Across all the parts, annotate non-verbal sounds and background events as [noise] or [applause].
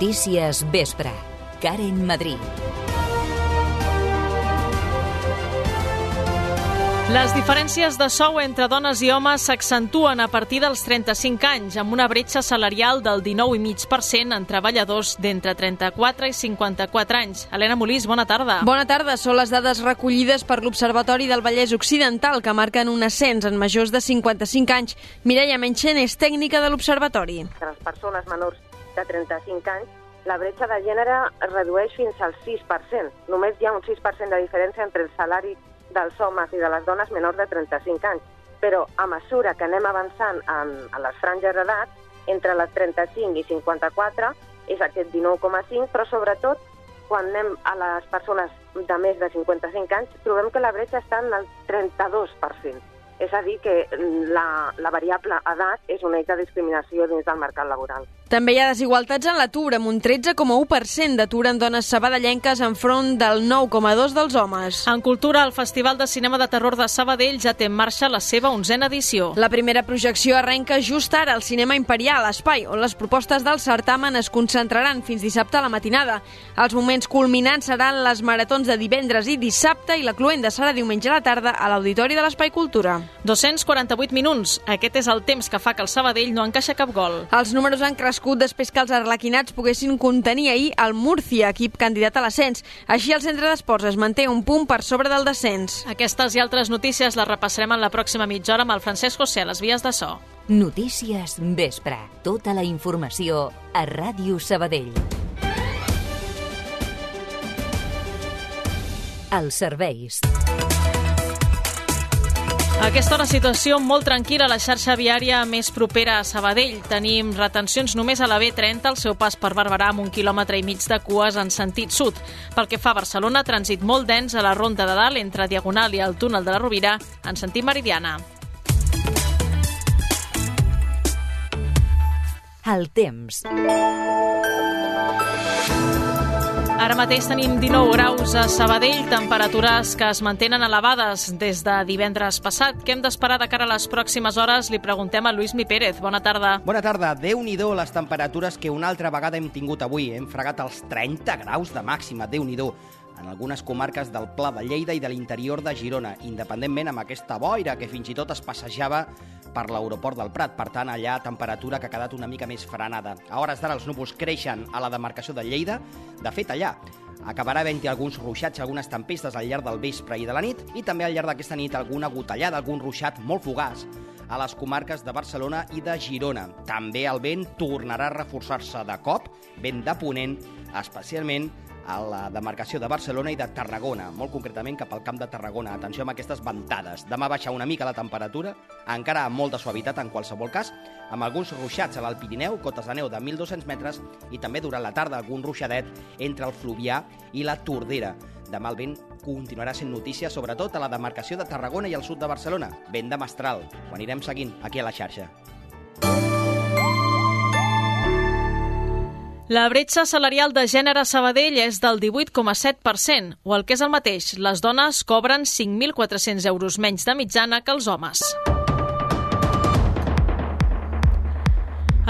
Notícies Vespre. Karen Madrid. Les diferències de sou entre dones i homes s'accentuen a partir dels 35 anys, amb una bretxa salarial del 19,5% en treballadors d'entre 34 i 54 anys. Helena Molís, bona tarda. Bona tarda. Són les dades recollides per l'Observatori del Vallès Occidental que marquen un ascens en majors de 55 anys. Mireia Menchen és tècnica de l'Observatori. Les persones menors de 35 anys, la bretxa de gènere es redueix fins al 6%. Només hi ha un 6% de diferència entre el salari dels homes i de les dones menors de 35 anys. Però a mesura que anem avançant en, en les franges d'edat, entre les 35 i 54 és aquest 19,5, però sobretot quan anem a les persones de més de 55 anys, trobem que la bretxa està en el 32%. És a dir, que la, la variable edat és un eix de discriminació dins del mercat laboral. També hi ha desigualtats en l'atur, amb un 13,1% d'atur en dones sabadellenques enfront del 9,2% dels homes. En cultura, el Festival de Cinema de Terror de Sabadell ja té en marxa la seva onzena edició. La primera projecció arrenca just ara al Cinema Imperial, espai on les propostes del certamen es concentraran fins dissabte a la matinada. Els moments culminants seran les maratons de divendres i dissabte i la cluenda serà diumenge a la tarda a l'Auditori de l'Espai Cultura. 248 minuts. Aquest és el temps que fa que el Sabadell no encaixa cap gol. Els números han crescut després que els arlequinats poguessin contenir ahir el Murcia, equip candidat a l'ascens. Així el centre d'esports es manté un punt per sobre del descens. Aquestes i altres notícies les repassarem en la pròxima mitja hora amb el Francesc José a les vies de so. Notícies Vespre. Tota la informació a Ràdio Sabadell. Els serveis. Aquesta hora, situació molt tranquil·la a la xarxa viària més propera a Sabadell. Tenim retencions només a la B30, al seu pas per Barberà, amb un quilòmetre i mig de cues en sentit sud. Pel que fa a Barcelona, trànsit molt dens a la ronda de dalt, entre Diagonal i el túnel de la Rovira, en sentit meridiana. El temps. Ara mateix tenim 19 graus a Sabadell, temperatures que es mantenen elevades des de divendres passat. Què hem d'esperar de cara a les pròximes hores? Li preguntem a Lluís Mi Pérez. Bona tarda. Bona tarda. Déu-n'hi-do les temperatures que una altra vegada hem tingut avui. Hem fregat els 30 graus de màxima. Déu-n'hi-do en algunes comarques del Pla de Lleida i de l'interior de Girona, independentment amb aquesta boira que fins i tot es passejava per l'aeroport del Prat. Per tant, allà temperatura que ha quedat una mica més frenada. A hores d'ara els núvols creixen a la demarcació de Lleida. De fet, allà acabarà havent-hi alguns ruixats, algunes tempestes al llarg del vespre i de la nit, i també al llarg d'aquesta nit alguna gotellada, algun ruixat molt fugaç a les comarques de Barcelona i de Girona. També el vent tornarà a reforçar-se de cop, vent de ponent, especialment a la demarcació de Barcelona i de Tarragona, molt concretament cap al camp de Tarragona. Atenció amb aquestes ventades. Demà baixa una mica la temperatura, encara amb molta suavitat en qualsevol cas, amb alguns ruixats a l'Alt Pirineu, cotes de neu de 1.200 metres, i també durant la tarda algun ruixadet entre el Fluvià i la Tordera. Demà el vent continuarà sent notícia, sobretot a la demarcació de Tarragona i al sud de Barcelona. Vent de mestral. Ho anirem seguint aquí a la xarxa. La bretxa salarial de gènere a Sabadell és del 18,7%, o el que és el mateix, les dones cobren 5.400 euros menys de mitjana que els homes.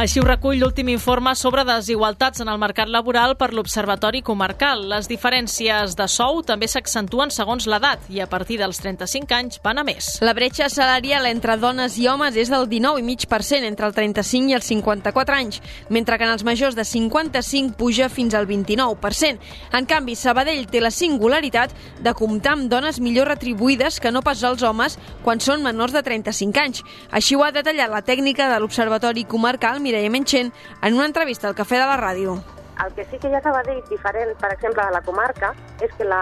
Així ho recull l'últim informe sobre desigualtats en el mercat laboral per l'Observatori Comarcal. Les diferències de sou també s'accentuen segons l'edat i a partir dels 35 anys van a més. La bretxa salarial entre dones i homes és del 19,5% entre el 35 i els 54 anys, mentre que en els majors de 55 puja fins al 29%. En canvi, Sabadell té la singularitat de comptar amb dones millor retribuïdes que no pas els homes quan són menors de 35 anys. Així ho ha detallat la tècnica de l'Observatori Comarcal, Mireia Menchen en una entrevista al Cafè de la Ràdio. El que sí que hi ha a Sabadell diferent, per exemple, de la comarca, és que la,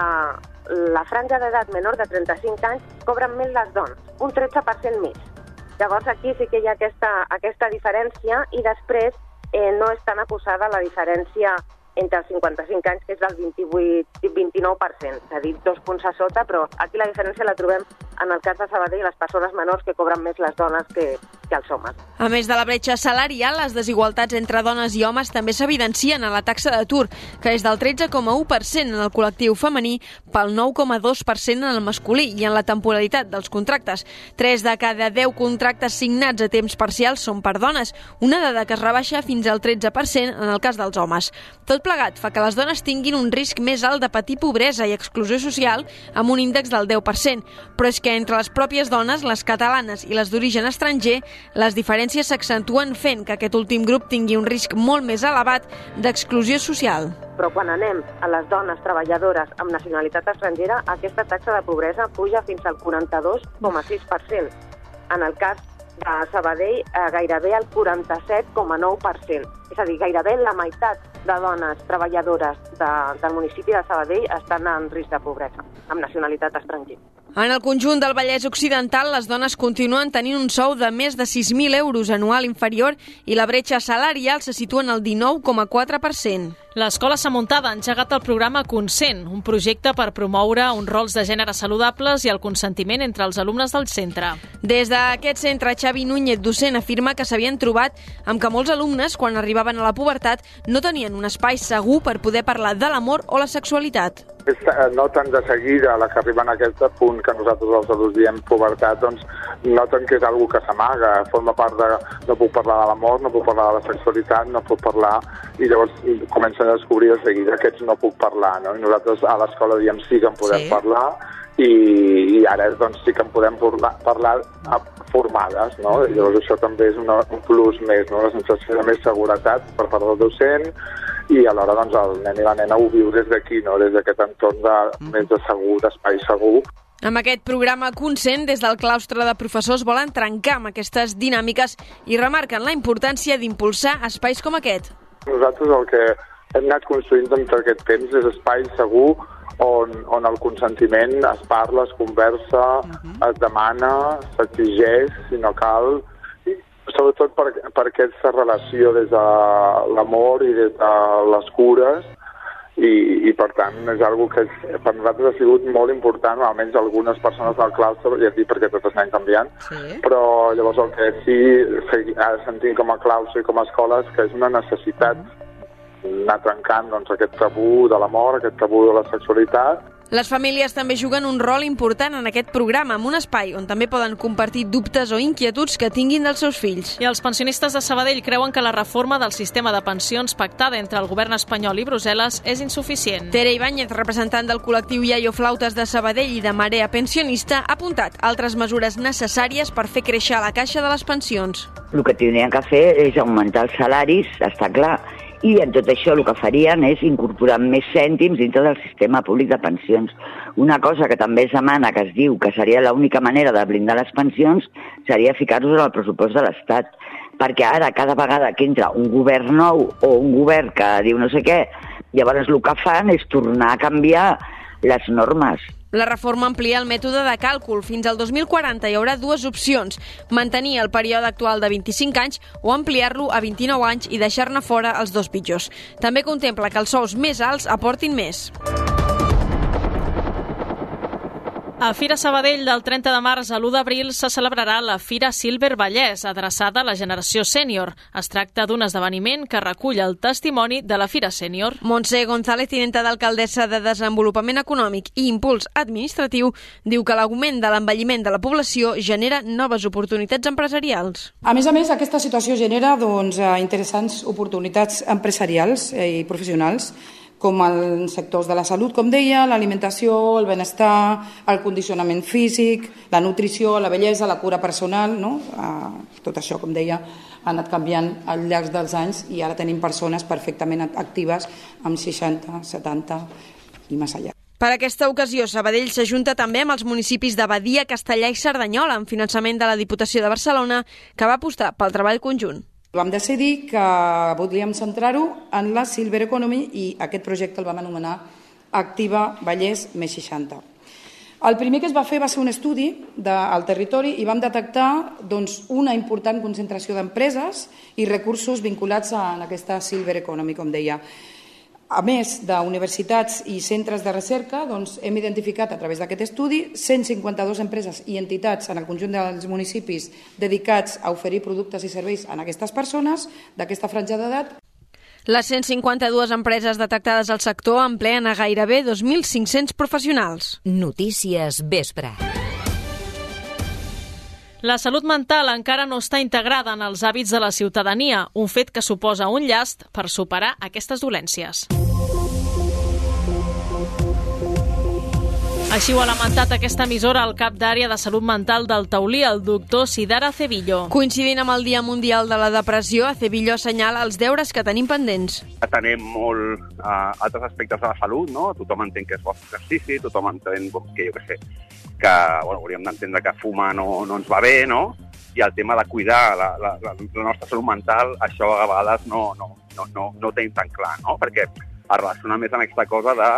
la franja d'edat menor de 35 anys cobren més les dones, un 13% més. Llavors aquí sí que hi ha aquesta, aquesta diferència i després eh, no és tan acusada la diferència entre els 55 anys, que és del 28, 29%, és a dir, dos punts a sota, però aquí la diferència la trobem en el cas de Sabadell, les persones menors que cobren més les dones que, que els homes. A més de la bretxa salarial, les desigualtats entre dones i homes també s'evidencien a la taxa d'atur, que és del 13,1% en el col·lectiu femení pel 9,2% en el masculí i en la temporalitat dels contractes. 3 de cada 10 contractes signats a temps parcial són per dones, una dada que es rebaixa fins al 13% en el cas dels homes. Tot plegat fa que les dones tinguin un risc més alt de patir pobresa i exclusió social amb un índex del 10%, però és que entre les pròpies dones, les catalanes i les d'origen estranger, les diferències s'accentuen fent que aquest últim grup tingui un risc molt més elevat d'exclusió social. Però quan anem a les dones treballadores amb nacionalitat estrangera, aquesta taxa de pobresa puja fins al 42,6%. En el cas de Sabadell, eh, gairebé el 47,9%. És a dir, gairebé la meitat de dones treballadores de, del municipi de Sabadell estan en risc de pobresa, amb nacionalitat estrangera. En el conjunt del Vallès Occidental, les dones continuen tenint un sou de més de 6.000 euros anual inferior i la bretxa salarial se situa en el 19,4%. L'Escola Samuntada ha engegat el programa Consent, un projecte per promoure uns rols de gènere saludables i el consentiment entre els alumnes del centre. Des d'aquest centre, Xavi Núñez, docent, afirma que s'havien trobat amb que molts alumnes, quan arribaven a la pubertat, no tenien un espai segur per poder parlar de l'amor o la sexualitat. Eh, no tan de seguida la que arriben a aquest punt que nosaltres els adults diem pubertat, doncs noten que és algo que s'amaga, forma part de... no puc parlar de l'amor, no puc parlar de la sexualitat, no puc parlar... I llavors comencen a descobrir de seguida que aquests no puc parlar, no? I nosaltres a l'escola diem sí que en podem Sí. parlar i, i ara doncs sí que en podem parlar, parlar formades, no? I llavors això també és una, un plus més, no? La sensació de més seguretat per part del docent i alhora doncs el nen i la nena ho viu des d'aquí, no? Des d'aquest entorn de, més de segur, d'espai segur. Amb aquest programa Consent, des del claustre de professors volen trencar amb aquestes dinàmiques i remarquen la importància d'impulsar espais com aquest. Nosaltres el que hem anat construint durant aquest temps és espai segur on, on el consentiment es parla, es conversa, es demana, s'exigeix, si no cal, i sobretot per, per aquesta relació des de l'amor i des de les cures, i, i per tant és algo que per nosaltres ha sigut molt important, almenys algunes persones del claustre, ja et dic perquè tot està canviant, Sí. però llavors el que sí ara sentim com a claustre i com a escola és que és una necessitat anar trencant doncs, aquest tabú de l'amor, aquest tabú de la sexualitat, Les famílies també juguen un rol important en aquest programa, amb un espai on també poden compartir dubtes o inquietuds que tinguin dels seus fills. I els pensionistes de Sabadell creuen que la reforma del sistema de pensions pactada entre el govern espanyol i Brussel·les és insuficient. Tere Ibáñez, representant del col·lectiu Iaio Flautes de Sabadell i de Marea Pensionista, ha apuntat altres mesures necessàries per fer créixer la caixa de les pensions. el que tindrien que fer és augmentar els salaris, està clar, i en tot això el que farien és incorporar més cèntims dintre del sistema públic de pensions. Una cosa que també es demana, que es diu que seria l'única manera de blindar les pensions, seria ficar-los en el pressupost de l'Estat. Perquè ara, cada vegada que entra un govern nou o un govern que diu no sé què, llavors el que fan és tornar a canviar les normes. La reforma amplia el mètode de càlcul. Fins al 2040 hi haurà dues opcions. Mantenir el període actual de 25 anys o ampliar-lo a 29 anys i deixar-ne fora els dos pitjors. També contempla que els sous més alts aportin més. A Fira Sabadell del 30 de març a l'1 d'abril se celebrarà la Fira Silver Vallès, adreçada a la generació sènior. Es tracta d'un esdeveniment que recull el testimoni de la Fira Sènior. Montse González, tinenta d'alcaldessa de Desenvolupament Econòmic i Impuls Administratiu, diu que l'augment de l'envelliment de la població genera noves oportunitats empresarials. A més a més, aquesta situació genera doncs, eh, interessants oportunitats empresarials eh, i professionals, com els sectors de la salut, com deia, l'alimentació, el benestar, el condicionament físic, la nutrició, la bellesa, la cura personal, no? Eh, tot això, com deia, ha anat canviant al llarg dels anys i ara tenim persones perfectament actives amb 60, 70 i més allà. Per aquesta ocasió, Sabadell s'ajunta també amb els municipis de Badia, Castellà i Cerdanyola, amb finançament de la Diputació de Barcelona, que va apostar pel treball conjunt. Vam decidir que volíem centrar-ho en la Silver Economy i aquest projecte el vam anomenar Activa Vallès més 60. El primer que es va fer va ser un estudi del territori i vam detectar doncs, una important concentració d'empreses i recursos vinculats a aquesta Silver Economy, com deia. A més d'universitats i centres de recerca, doncs, hem identificat a través d'aquest estudi 152 empreses i entitats en el conjunt dels municipis dedicats a oferir productes i serveis a aquestes persones d'aquesta franja d'edat. Les 152 empreses detectades al sector empleen a gairebé 2.500 professionals. Notícies Vespre. La salut mental encara no està integrada en els hàbits de la ciutadania, un fet que suposa un llast per superar aquestes dolències. Així ho ha lamentat aquesta emissora al cap d'àrea de salut mental del Taulí, el doctor Sidara Cebillo. Coincidint amb el Dia Mundial de la Depressió, Cebillo assenyala els deures que tenim pendents. Tenim molt uh, altres aspectes de la salut, no? Tothom entén que és bo exercici, tothom entén que, jo què sé, que bueno, hauríem d'entendre que fumar no, no ens va bé, no? I el tema de cuidar la, la, la, la nostra salut mental, això a vegades no, no, no, no, no ho tenim tan clar, no? Perquè es relaciona més amb aquesta cosa de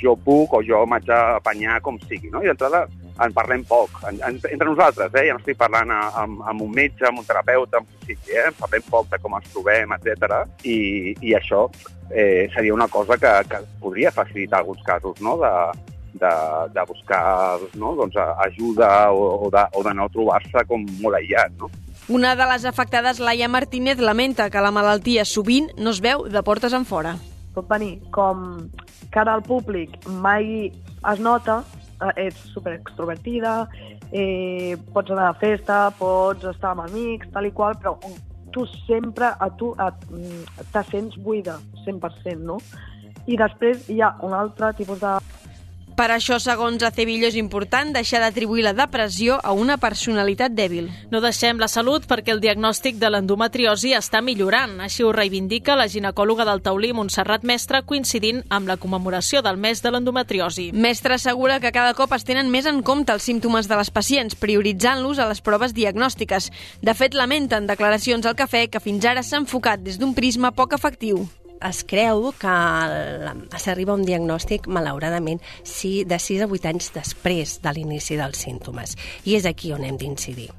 jo puc o jo m'haig d'apanyar com sigui, no? I d'entrada en parlem poc, en, en, entre nosaltres, eh? ja no estic parlant a, amb, amb un metge, amb un terapeuta, amb un sigui, eh? parlem poc de com ens trobem, etc. I, i això eh, seria una cosa que, que podria facilitar alguns casos, no?, de, de, de buscar no? doncs, ajuda o, o, de, o de no trobar-se com molt aïllat, no? Una de les afectades, Laia Martínez, lamenta que la malaltia sovint no es veu de portes en fora. Pot venir com cara al públic mai es nota, eh, ets super extrovertida, eh, pots anar a festa, pots estar amb amics, tal i qual, però tu sempre a tu mm, te sents buida, 100%, no? I després hi ha un altre tipus de per això, segons Acevillo, és important deixar d'atribuir la depressió a una personalitat dèbil. No deixem la salut perquè el diagnòstic de l'endometriosi està millorant. Així ho reivindica la ginecòloga del Taulí, Montserrat Mestre, coincidint amb la commemoració del mes de l'endometriosi. Mestre assegura que cada cop es tenen més en compte els símptomes de les pacients, prioritzant-los a les proves diagnòstiques. De fet, lamenten declaracions al cafè que fins ara s'ha enfocat des d'un prisma poc efectiu es creu que s'arriba a un diagnòstic, malauradament, sí, de 6 a 8 anys després de l'inici dels símptomes. I és aquí on hem d'incidir.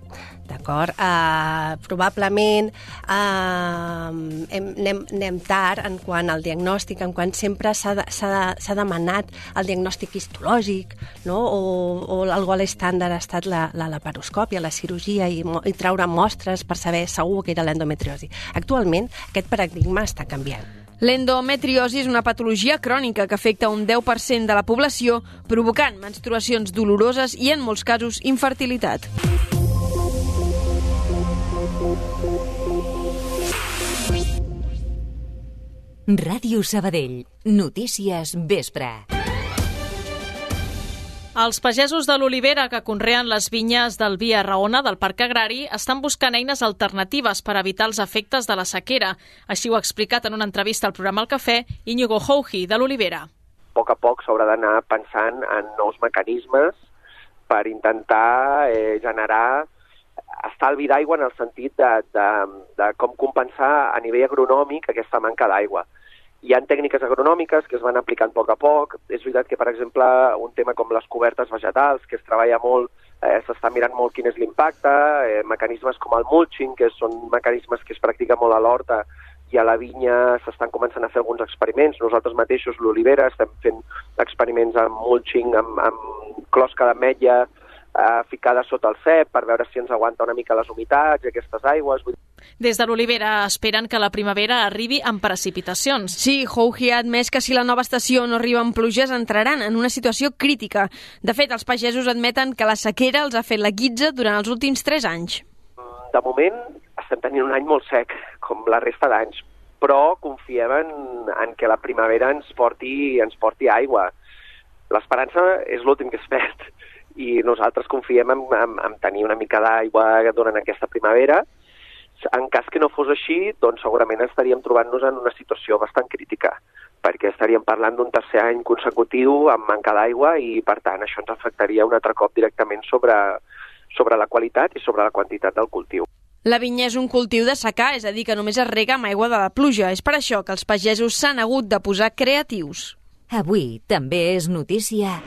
D'acord? Uh, probablement uh, hem, anem, anem tard en quant al diagnòstic, en quant sempre s'ha de, de, demanat el diagnòstic histològic, no? o, o el gol estàndard ha estat la, la laparoscòpia, la cirurgia i, i traure mostres per saber segur que era l'endometriosi. Actualment aquest paradigma està canviant. L'endometriosi és una patologia crònica que afecta un 10% de la població, provocant menstruacions doloroses i, en molts casos, infertilitat. Ràdio Sabadell. Notícies Vespre. Els pagesos de l'Olivera que conreen les vinyes del Via Raona del Parc Agrari estan buscant eines alternatives per evitar els efectes de la sequera. Així ho ha explicat en una entrevista al programa El Cafè Íñigo Houhi, de l'Olivera. A poc a poc s'haurà d'anar pensant en nous mecanismes per intentar eh, generar estalvi d'aigua en el sentit de, de, de com compensar a nivell agronòmic aquesta manca d'aigua. Hi ha tècniques agronòmiques que es van aplicant a poc a poc. És veritat que, per exemple, un tema com les cobertes vegetals, que es treballa molt, eh, s'està mirant molt quin és l'impacte, eh, mecanismes com el mulching, que són mecanismes que es practiquen molt a l'horta i a la vinya s'estan començant a fer alguns experiments. Nosaltres mateixos, l'Olivera, estem fent experiments amb mulching, amb, amb closca d'ametlla, eh, ficada sota el cep per veure si ens aguanta una mica les humitats i aquestes aigües. Des de l'Olivera esperen que la primavera arribi amb precipitacions. Sí, Houhi ha admès que si la nova estació no arriba amb pluges entraran en una situació crítica. De fet, els pagesos admeten que la sequera els ha fet la guitza durant els últims 3 anys. De moment estem tenint un any molt sec, com la resta d'anys, però confiem en, en que la primavera ens porti, ens porti aigua. L'esperança és l'últim que es perd i nosaltres confiem en, en, en tenir una mica d'aigua durant aquesta primavera. En cas que no fos així, doncs segurament estaríem trobant-nos en una situació bastant crítica, perquè estaríem parlant d'un tercer any consecutiu amb manca d'aigua i, per tant, això ens afectaria un altre cop directament sobre, sobre la qualitat i sobre la quantitat del cultiu. La vinya és un cultiu de secà, és a dir, que només es rega amb aigua de la pluja. És per això que els pagesos s'han hagut de posar creatius. Avui també és notícia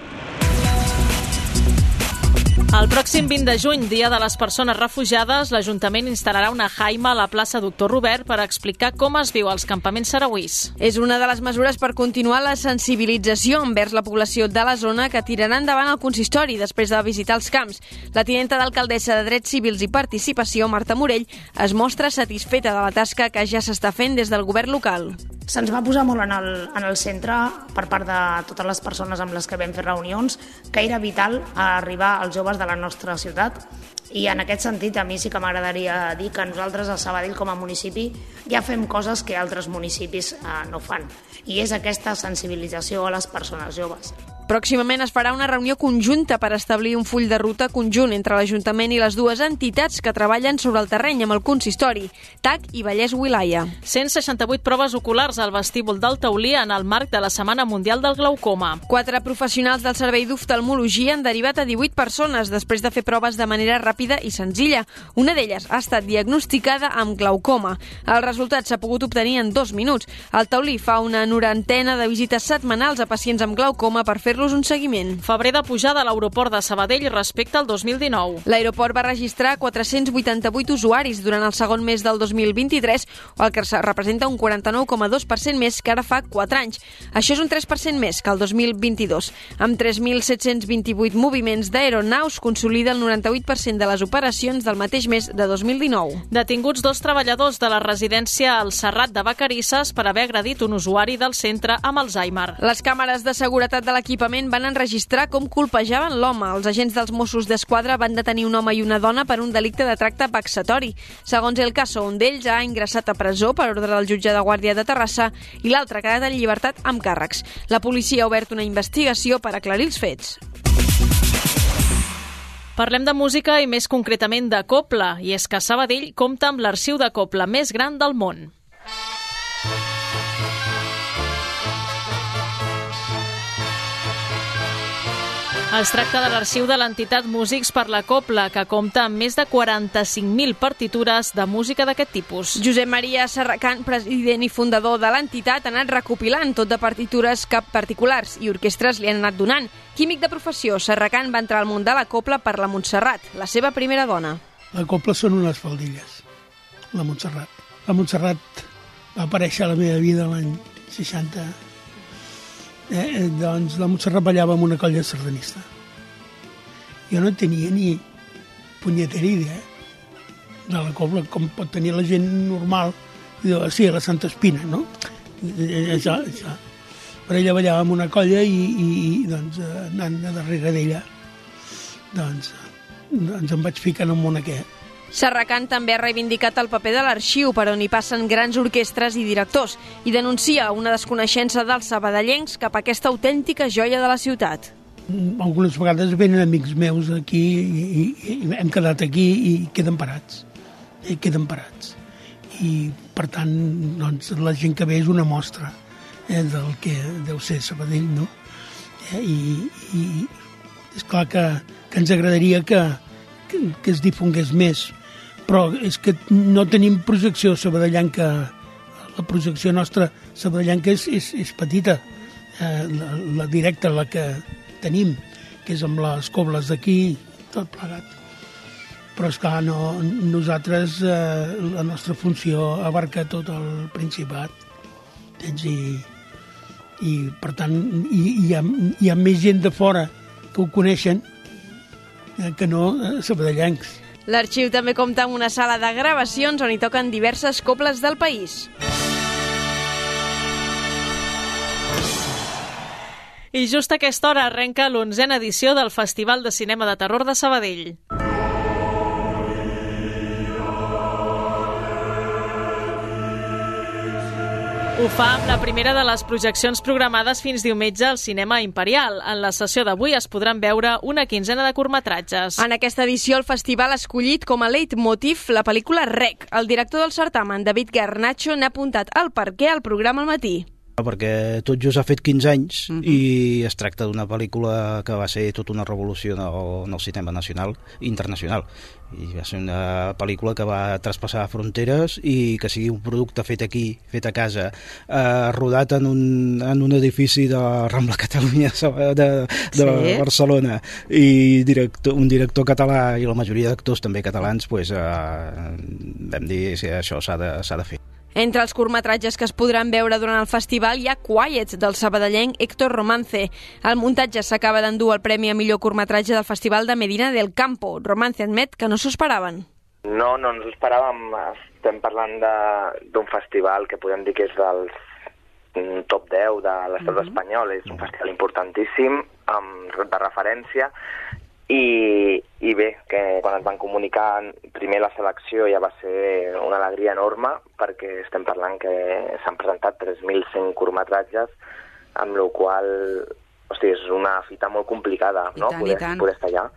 El pròxim 20 de juny, Dia de les Persones Refugiades, l'Ajuntament instal·larà una jaima a la plaça Doctor Robert per explicar com es viu als campaments sarauís. És una de les mesures per continuar la sensibilització envers la població de la zona que tirarà endavant el consistori després de visitar els camps. La tinenta d'alcaldessa de Drets Civils i Participació, Marta Morell, es mostra satisfeta de la tasca que ja s'està fent des del govern local. Se'ns va posar molt en el, en el centre per part de totes les persones amb les que vam fer reunions que era vital arribar als joves de la nostra ciutat i en aquest sentit a mi sí que m'agradaria dir que nosaltres a Sabadell com a municipi ja fem coses que altres municipis eh, no fan i és aquesta sensibilització a les persones joves. Pròximament es farà una reunió conjunta per establir un full de ruta conjunt entre l'Ajuntament i les dues entitats que treballen sobre el terreny amb el consistori, TAC i Vallès Wilaya. 168 proves oculars al vestíbul del Taulí en el marc de la Setmana Mundial del Glaucoma. Quatre professionals del Servei d'Oftalmologia han derivat a 18 persones després de fer proves de manera ràpida i senzilla. Una d'elles ha estat diagnosticada amb glaucoma. El resultat s'ha pogut obtenir en dos minuts. El Taulí fa una norantena de visites setmanals a pacients amb glaucoma per fer fer-los un seguiment. Febrer de pujada a l'aeroport de Sabadell respecte al 2019. L'aeroport va registrar 488 usuaris durant el segon mes del 2023, el que representa un 49,2% més que ara fa 4 anys. Això és un 3% més que el 2022. Amb 3.728 moviments d'aeronaus, consolida el 98% de les operacions del mateix mes de 2019. Detinguts dos treballadors de la residència al Serrat de Vacarisses per haver agredit un usuari del centre amb Alzheimer. Les càmeres de seguretat de l'equipament equipament van enregistrar com colpejaven l'home. Els agents dels Mossos d'Esquadra van detenir un home i una dona per un delicte de tracte vexatori. Segons el cas, un d'ells ha ingressat a presó per ordre del jutge de Guàrdia de Terrassa i l'altre ha quedat en llibertat amb càrrecs. La policia ha obert una investigació per aclarir els fets. Parlem de música i més concretament de Copla, i és que Sabadell compta amb l'arxiu de Copla més gran del món. Es tracta de l'arxiu de l'entitat Músics per la Copla, que compta amb més de 45.000 partitures de música d'aquest tipus. Josep Maria Serracan, president i fundador de l'entitat, ha anat recopilant tot de partitures que particulars i orquestres li han anat donant. Químic de professió, Serracan va entrar al món de la Copla per la Montserrat, la seva primera dona. La Copla són unes faldilles, la Montserrat. La Montserrat va aparèixer a la meva vida l'any 60 eh, doncs la Montserrat ballava amb una colla sardanista. Jo no tenia ni punyetera idea de la cobla, com pot tenir la gent normal. Diu, sí, la Santa Espina, no? Això, això. Però ella ballava amb una colla i, i, i doncs, anant darrere d'ella, doncs, doncs em vaig ficar en el món aquest. Serracan també ha reivindicat el paper de l'arxiu, per on hi passen grans orquestres i directors, i denuncia una desconeixença dels sabadellencs cap a aquesta autèntica joia de la ciutat. Algunes vegades venen amics meus aquí i, i, i hem quedat aquí i queden parats. I queden parats. I, per tant, doncs, la gent que ve és una mostra eh, del que deu ser Sabadell, no? Eh, I, i és clar que, que ens agradaria que, que, es difongués més, però és que no tenim projecció sabadellanca, la projecció nostra sabadellanca és, és, és petita, eh, la, la directa, la que tenim, que és amb les cobles d'aquí, tot plegat. Però, és clar, no, nosaltres, eh, la nostra funció abarca tot el Principat, tens, i, i per tant, hi, hi, ha, hi ha més gent de fora que ho coneixen que no eh, sabadellancs. L'arxiu també compta amb una sala de gravacions on hi toquen diverses cobles del país. I just a aquesta hora arrenca l'onzena edició del Festival de Cinema de Terror de Sabadell. Ho fa amb la primera de les projeccions programades fins diumenge al Cinema Imperial. En la sessió d'avui es podran veure una quinzena de curtmetratges. En aquesta edició el festival ha escollit com a leitmotiv la pel·lícula Rec. El director del certamen, David Garnacho, n'ha apuntat el per què al programa al matí. perquè tot just ha fet 15 anys uh -huh. i es tracta d'una pel·lícula que va ser tota una revolució en el, en el cinema nacional i internacional i va ser una pel·lícula que va traspassar fronteres i que sigui un producte fet aquí, fet a casa eh, rodat en un, en un edifici de Rambla Catalunya [laughs] de, de sí. Barcelona i director, un director català i la majoria d'actors també catalans pues, eh, vam dir que això s'ha de, de fer entre els curtmetratges que es podran veure durant el festival hi ha Quiet, del sabadellenc Héctor Romance. El muntatge s'acaba d'endur el Premi a millor curtmetratge del Festival de Medina del Campo. Romance admet que no s'ho esperaven. No, no ens ho esperàvem. Estem parlant d'un festival que podem dir que és del top 10 de l'estat mm -hmm. espanyol. És un festival importantíssim, amb, de referència, i, i bé, que quan ens van comunicar primer la selecció ja va ser una alegria enorme perquè estem parlant que s'han presentat 3.100 curtmetratges amb la qual hosti, és una fita molt complicada no? tant, poder, poder estar allà.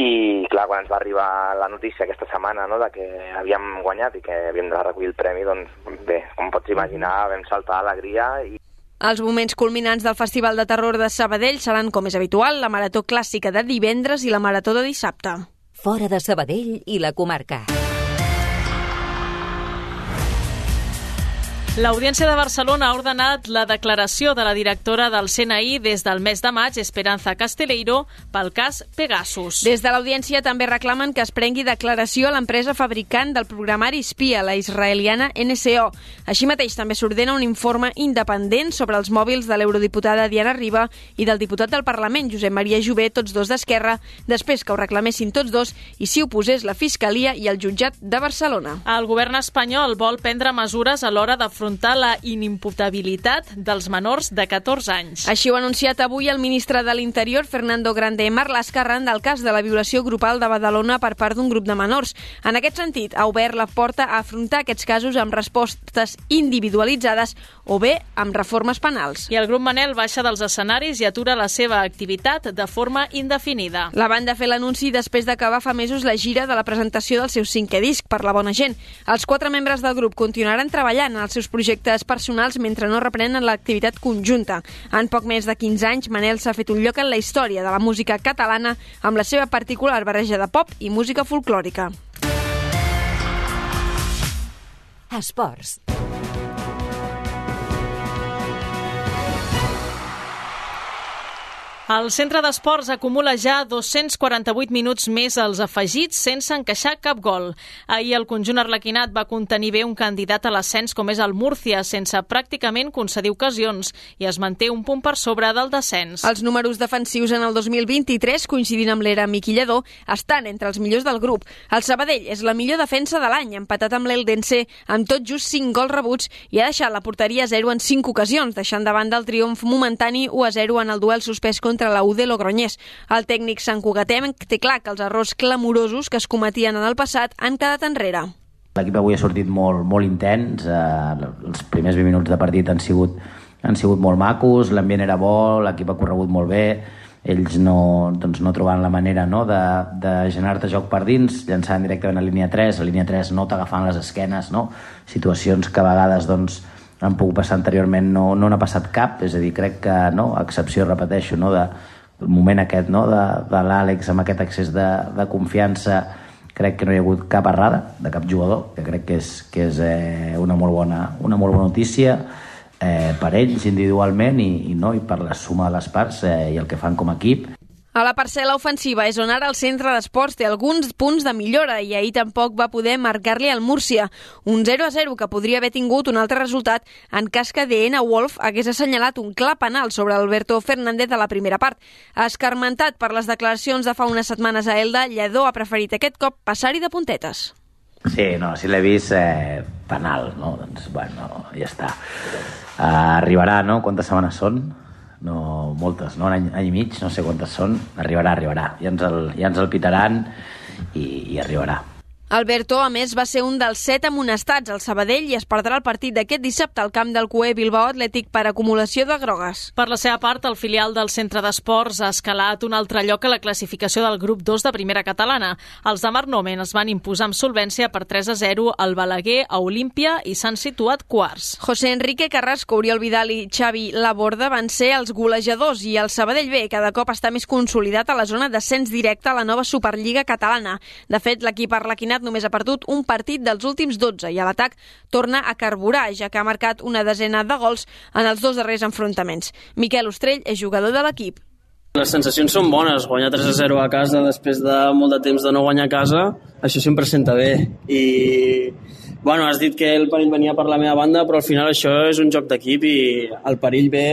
I clar, quan ens va arribar la notícia aquesta setmana no, de que havíem guanyat i que havíem de recollir el premi, doncs bé, com pots imaginar, vam saltar d'alegria i els moments culminants del Festival de Terror de Sabadell seran, com és habitual, la Marató Clàssica de divendres i la Marató de dissabte. Fora de Sabadell i la comarca. L'Audiència de Barcelona ha ordenat la declaració de la directora del CNI des del mes de maig, Esperanza Casteleiro, pel cas Pegasus. Des de l'Audiència també reclamen que es prengui declaració a l'empresa fabricant del programari espia, la israeliana NSO. Així mateix també s'ordena un informe independent sobre els mòbils de l'eurodiputada Diana Riba i del diputat del Parlament, Josep Maria Jové, tots dos d'Esquerra, després que ho reclamessin tots dos i s'hi oposés la Fiscalia i el jutjat de Barcelona. El govern espanyol vol prendre mesures a l'hora de afrontar la inimputabilitat dels menors de 14 anys. Així ho ha anunciat avui el ministre de l'Interior, Fernando Grande Marlaska, arran del cas de la violació grupal de Badalona per part d'un grup de menors. En aquest sentit, ha obert la porta a afrontar aquests casos amb respostes individualitzades o bé amb reformes penals. I el grup Manel baixa dels escenaris i atura la seva activitat de forma indefinida. La banda ha fet l'anunci després d'acabar fa mesos la gira de la presentació del seu cinquè disc per la bona gent. Els quatre membres del grup continuaran treballant en els seus projectes personals mentre no reprenen l'activitat conjunta. En poc més de 15 anys, Manel s'ha fet un lloc en la història de la música catalana amb la seva particular barreja de pop i música folclòrica. Esports. El centre d'esports acumula ja 248 minuts més als afegits sense encaixar cap gol. Ahir el conjunt arlequinat va contenir bé un candidat a l'ascens com és el Múrcia, sense pràcticament concedir ocasions, i es manté un punt per sobre del descens. Els números defensius en el 2023, coincidint amb l'era Miquillador, estan entre els millors del grup. El Sabadell és la millor defensa de l'any, empatat amb l'Eldense, amb tot just 5 gols rebuts, i ha deixat la porteria a 0 en 5 ocasions, deixant davant del triomf momentani 1 a 0 en el duel suspès contra contra la UD Logroñés. El tècnic Sant Cugatenc té clar que els errors clamorosos que es cometien en el passat han quedat enrere. L'equip avui ha sortit molt, molt intens, eh, els primers 20 minuts de partit han sigut, han sigut molt macos, l'ambient era bo, l'equip ha corregut molt bé, ells no, doncs no trobaven la manera no, de, de generar-te joc per dins, llançant directament a línia 3, a línia 3 no t'agafant les esquenes, no? situacions que a vegades doncs, han pogut passar anteriorment no, no n'ha passat cap, és a dir, crec que, no, excepció, repeteixo, no, de, el moment aquest no, de, de l'Àlex amb aquest excés de, de confiança crec que no hi ha hagut cap errada de cap jugador, que crec que és, que és eh, una, molt bona, una molt bona notícia eh, per ells individualment i, i, no, i per la suma de les parts eh, i el que fan com a equip. A la parcel·la ofensiva és on ara el centre d'esports té alguns punts de millora i ahir tampoc va poder marcar-li al Múrcia. Un 0 a 0 que podria haver tingut un altre resultat en cas que DNA Wolf hagués assenyalat un clar penal sobre Alberto Fernández a la primera part. Escarmentat per les declaracions de fa unes setmanes a Elda, Lledó ha preferit aquest cop passar-hi de puntetes. Sí, no, si l'he vist, eh, penal, no? Doncs, bueno, ja està. Uh, arribarà, no? Quantes setmanes són? No, moltes, no? un any, any i mig, no sé quantes són, arribarà, arribarà. Ja ens el, ja ens el pitaran i, i arribarà. Alberto, a més, va ser un dels set amonestats al Sabadell i es perdrà el partit d'aquest dissabte al camp del CUE Bilbao Atlètic per acumulació de grogues. Per la seva part, el filial del Centre d'Esports ha escalat un altre lloc a la classificació del grup 2 de primera catalana. Els de Marnomen es van imposar amb solvència per 3 a 0 al Balaguer, a Olímpia i s'han situat quarts. José Enrique Carrasco, Oriol Vidal i Xavi Laborda van ser els golejadors i el Sabadell B cada cop està més consolidat a la zona d'ascens directe a la nova Superliga catalana. De fet, l'equip arlequinat Bernat només ha perdut un partit dels últims 12 i a l'atac torna a carburar, ja que ha marcat una desena de gols en els dos darrers enfrontaments. Miquel Ostrell és jugador de l'equip. Les sensacions són bones, guanyar 3 a 0 a casa després de molt de temps de no guanyar a casa, això sempre senta bé. I, bueno, has dit que el perill venia per la meva banda, però al final això és un joc d'equip i el perill ve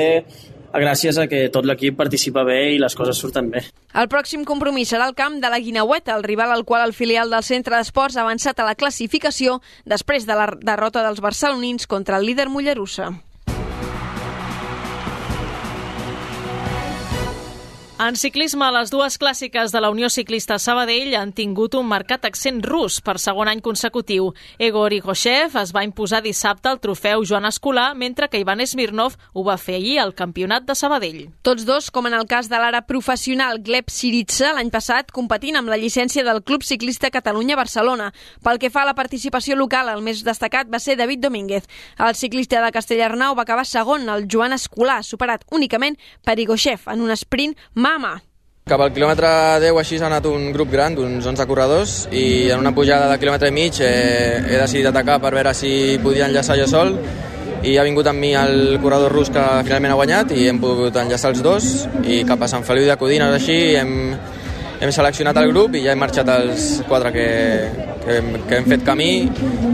gràcies a que tot l'equip participa bé i les coses surten bé. El pròxim compromís serà el camp de la Guinaueta, el rival al qual el filial del centre d'esports ha avançat a la classificació després de la derrota dels barcelonins contra el líder Mollerussa. En ciclisme, les dues clàssiques de la Unió Ciclista Sabadell han tingut un marcat accent rus per segon any consecutiu. Egor Igoshev es va imposar dissabte el trofeu Joan Escolar, mentre que Ivan Smirnov ho va fer ahir al Campionat de Sabadell. Tots dos, com en el cas de l'ara professional Gleb Siritsa, l'any passat competint amb la llicència del Club Ciclista Catalunya-Barcelona. Pel que fa a la participació local, el més destacat va ser David Domínguez. El ciclista de Castellarnau va acabar segon, el Joan Escolar, superat únicament per Igoshev en un sprint Mama. Cap al quilòmetre 10 així ha anat un grup gran d'uns 11 corredors i en una pujada de quilòmetre i mig eh, he decidit atacar per veure si podia enllaçar jo sol i ha vingut amb mi el corredor rus que finalment ha guanyat i hem pogut enllaçar els dos i cap a Sant Feliu de Codines així hem, hem seleccionat el grup i ja hem marxat els quatre que, que, hem, que hem fet camí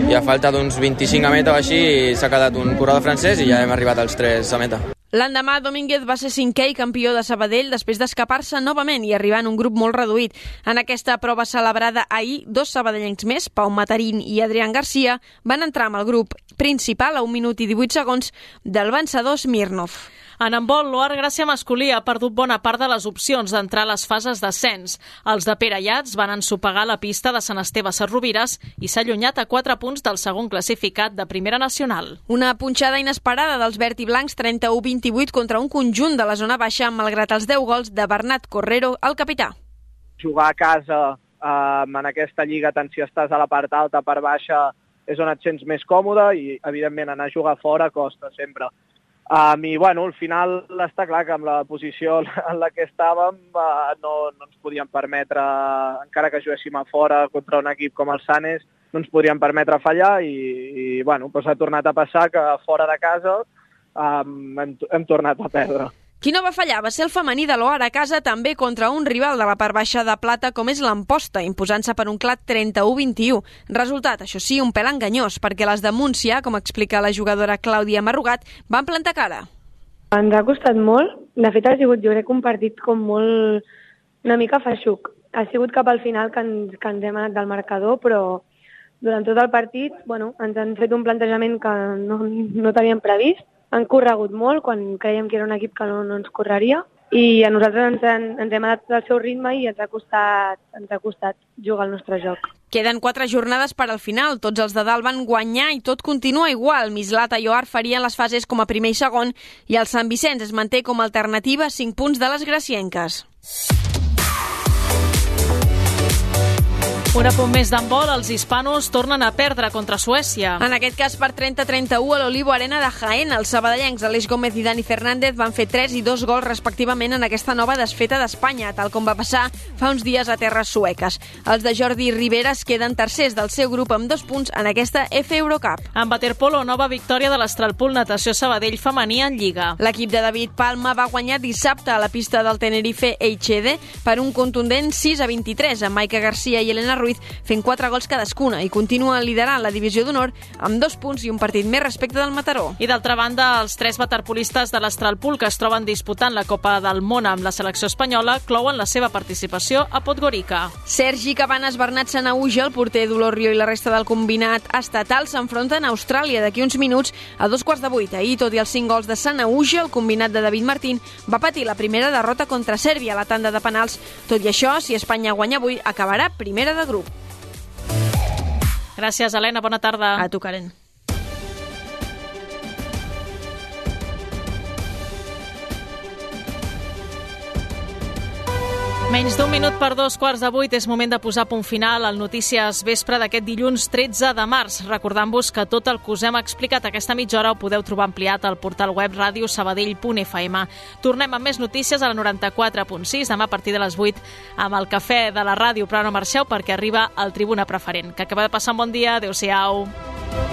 i a falta d'uns 25 a meta o així s'ha quedat un corredor francès i ja hem arribat als tres a meta. L'endemà, Domínguez va ser cinquè i campió de Sabadell després d'escapar-se novament i arribar en un grup molt reduït. En aquesta prova celebrada ahir, dos sabadellencs més, Pau Matarín i Adrián Garcia, van entrar amb el grup principal a un minut i 18 segons del vencedor Smirnov. En handbol, l'Oar Gràcia masculí ha perdut bona part de les opcions d'entrar a les fases d'ascens. Els de Pere Llats van ensopegar la pista de Sant Esteve Sarrovires i s'ha allunyat a 4 punts del segon classificat de Primera Nacional. Una punxada inesperada dels verd i blancs 31-28 contra un conjunt de la zona baixa malgrat els 10 gols de Bernat Correro, el capità. Jugar a casa eh, en aquesta lliga, tant si estàs a la part alta, per baixa, és on et sents més còmode i, evidentment, anar a jugar fora costa sempre. Um, I, bueno, al final està clar que amb la posició [laughs] en la que estàvem uh, no, no ens podíem permetre, encara que juguéssim a fora contra un equip com el Sanes, no ens podríem permetre fallar i, i bueno, doncs ha tornat a passar que fora de casa um, hem, hem tornat a perdre. Qui no va fallar va ser el femení de l'Oar a casa també contra un rival de la part baixa de plata com és l'Amposta, imposant-se per un clat 31-21. Resultat, això sí, un pèl enganyós, perquè les de Múncia, com explica la jugadora Clàudia Marrugat, van plantar cara. Ens ha costat molt. De fet, ha sigut, jo crec, un partit com molt... una mica feixuc. Ha sigut cap al final que ens, que ens hem anat del marcador, però durant tot el partit bueno, ens han fet un plantejament que no, no teníem previst han corregut molt quan creiem que era un equip que no, no ens correria i a nosaltres ens, en, ens hem adaptat al seu ritme i ens ha costat, ens ha costat jugar al nostre joc. Queden quatre jornades per al final. Tots els de dalt van guanyar i tot continua igual. Mislata i Oar farien les fases com a primer i segon i el Sant Vicenç es manté com a alternativa a 5 punts de les gracienques. Un apunt més d'handbol, els hispanos tornen a perdre contra Suècia. En aquest cas per 30-31 a l'Olivo Arena de Jaén. Els sabadellencs Aleix Gómez i Dani Fernández van fer 3 i 2 gols respectivament en aquesta nova desfeta d'Espanya, tal com va passar fa uns dies a terres sueques. Els de Jordi Rivera es queden tercers del seu grup amb dos punts en aquesta F Eurocup. En waterpolo, nova victòria de l'Estralpool Natació Sabadell femení en Lliga. L'equip de David Palma va guanyar dissabte a la pista del Tenerife HD per un contundent 6 a 23 amb Maica Garcia i Elena Ruiz fent 4 gols cadascuna i continua liderant la divisió d'honor amb dos punts i un partit més respecte del Mataró. I d'altra banda, els tres waterpolistes de l'Astralpool que es troben disputant la Copa del Món amb la selecció espanyola clouen la seva participació a Podgorica. Sergi Cabanes, Bernat Sanauja, el porter Rio i la resta del combinat estatal s'enfronten a Austràlia d'aquí uns minuts a dos quarts de vuit. Ahir, tot i els cinc gols de Sanauja, el combinat de David Martín va patir la primera derrota contra Sèrbia a la tanda de penals. Tot i això, si Espanya guanya avui, acabarà primera de grup grup. Gràcies, Helena. Bona tarda. A tu, Karen. Menys d'un minut per dos quarts de vuit és moment de posar punt final al Notícies Vespre d'aquest dilluns 13 de març. Recordant-vos que tot el que us hem explicat aquesta mitja hora ho podeu trobar ampliat al portal web radiosabadell.fm. Tornem amb més notícies a la 94.6 demà a partir de les 8 amb el cafè de la ràdio, però no marxeu perquè arriba el Tribuna Preferent. Que acaba de passar un bon dia. Adéu-siau. Allà